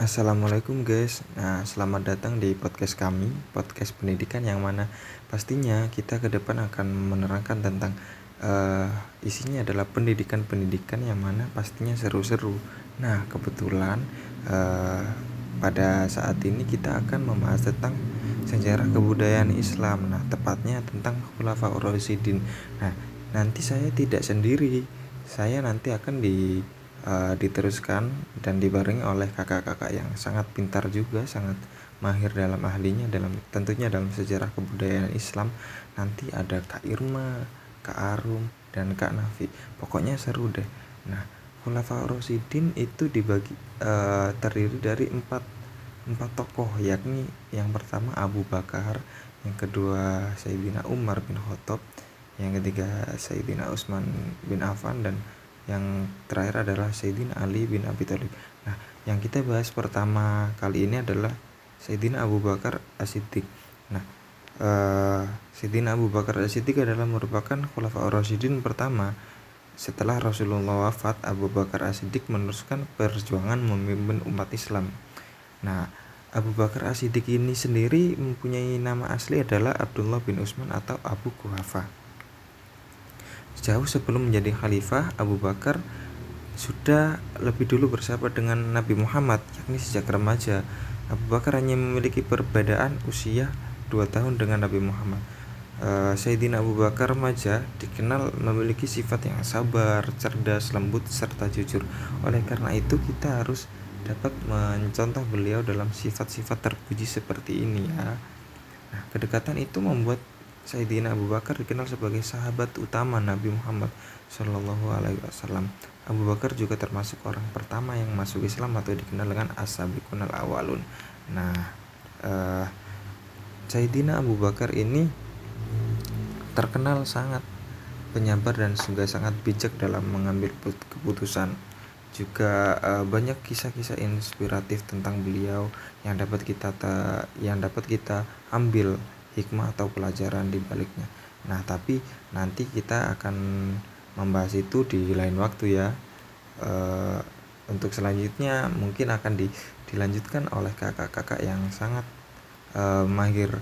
Assalamualaikum guys. Nah, selamat datang di podcast kami, podcast pendidikan yang mana pastinya kita ke depan akan menerangkan tentang uh, isinya adalah pendidikan-pendidikan yang mana pastinya seru-seru. Nah, kebetulan uh, pada saat ini kita akan membahas tentang sejarah kebudayaan Islam. Nah, tepatnya tentang Khulafaur Rasyidin. Nah, nanti saya tidak sendiri. Saya nanti akan di uh, diteruskan dan dibarengi oleh kakak-kakak yang sangat pintar juga, sangat mahir dalam ahlinya dalam tentunya dalam sejarah kebudayaan Islam. Nanti ada Kak Irma, Kak Arum, dan Kak Nafi. Pokoknya seru deh. Nah, Khulafaur Rasyidin itu dibagi uh, terdiri dari empat empat tokoh yakni yang pertama Abu Bakar, yang kedua Sayyidina Umar bin Khattab, yang ketiga Sayyidina Utsman bin Affan dan yang terakhir adalah Sayyidina Ali bin Abi Thalib. Nah, yang kita bahas pertama kali ini adalah Sayyidina Abu Bakar As-Siddiq. Nah, uh, Sayyidina Abu Bakar As-Siddiq adalah merupakan Khulafaur Rasyidin pertama setelah Rasulullah wafat, Abu Bakar As-Siddiq meneruskan perjuangan memimpin umat Islam. Nah, Abu Bakar As-Siddiq ini sendiri mempunyai nama asli adalah Abdullah bin Utsman atau Abu Kuhafa. Jauh sebelum menjadi khalifah, Abu Bakar sudah lebih dulu bersahabat dengan Nabi Muhammad, yakni sejak remaja. Abu Bakar hanya memiliki perbedaan usia 2 tahun dengan Nabi Muhammad. Uh, Sayyidina Abu Bakar remaja dikenal memiliki sifat yang sabar, cerdas, lembut, serta jujur. Oleh karena itu kita harus dapat mencontoh beliau dalam sifat-sifat terpuji seperti ini ya. Nah, kedekatan itu membuat Sayyidina Abu Bakar dikenal sebagai sahabat utama Nabi Muhammad Shallallahu Alaihi Wasallam. Abu Bakar juga termasuk orang pertama yang masuk Islam atau dikenal dengan As-Sabiqun awalun Nah, uh, Sayyidina Abu Bakar ini terkenal sangat penyabar dan juga sangat bijak dalam mengambil keputusan. Juga uh, banyak kisah-kisah inspiratif tentang beliau yang dapat kita yang dapat kita ambil hikmah atau pelajaran di baliknya. Nah, tapi nanti kita akan membahas itu di lain waktu ya. E, untuk selanjutnya mungkin akan di, dilanjutkan oleh kakak-kakak yang sangat e, mahir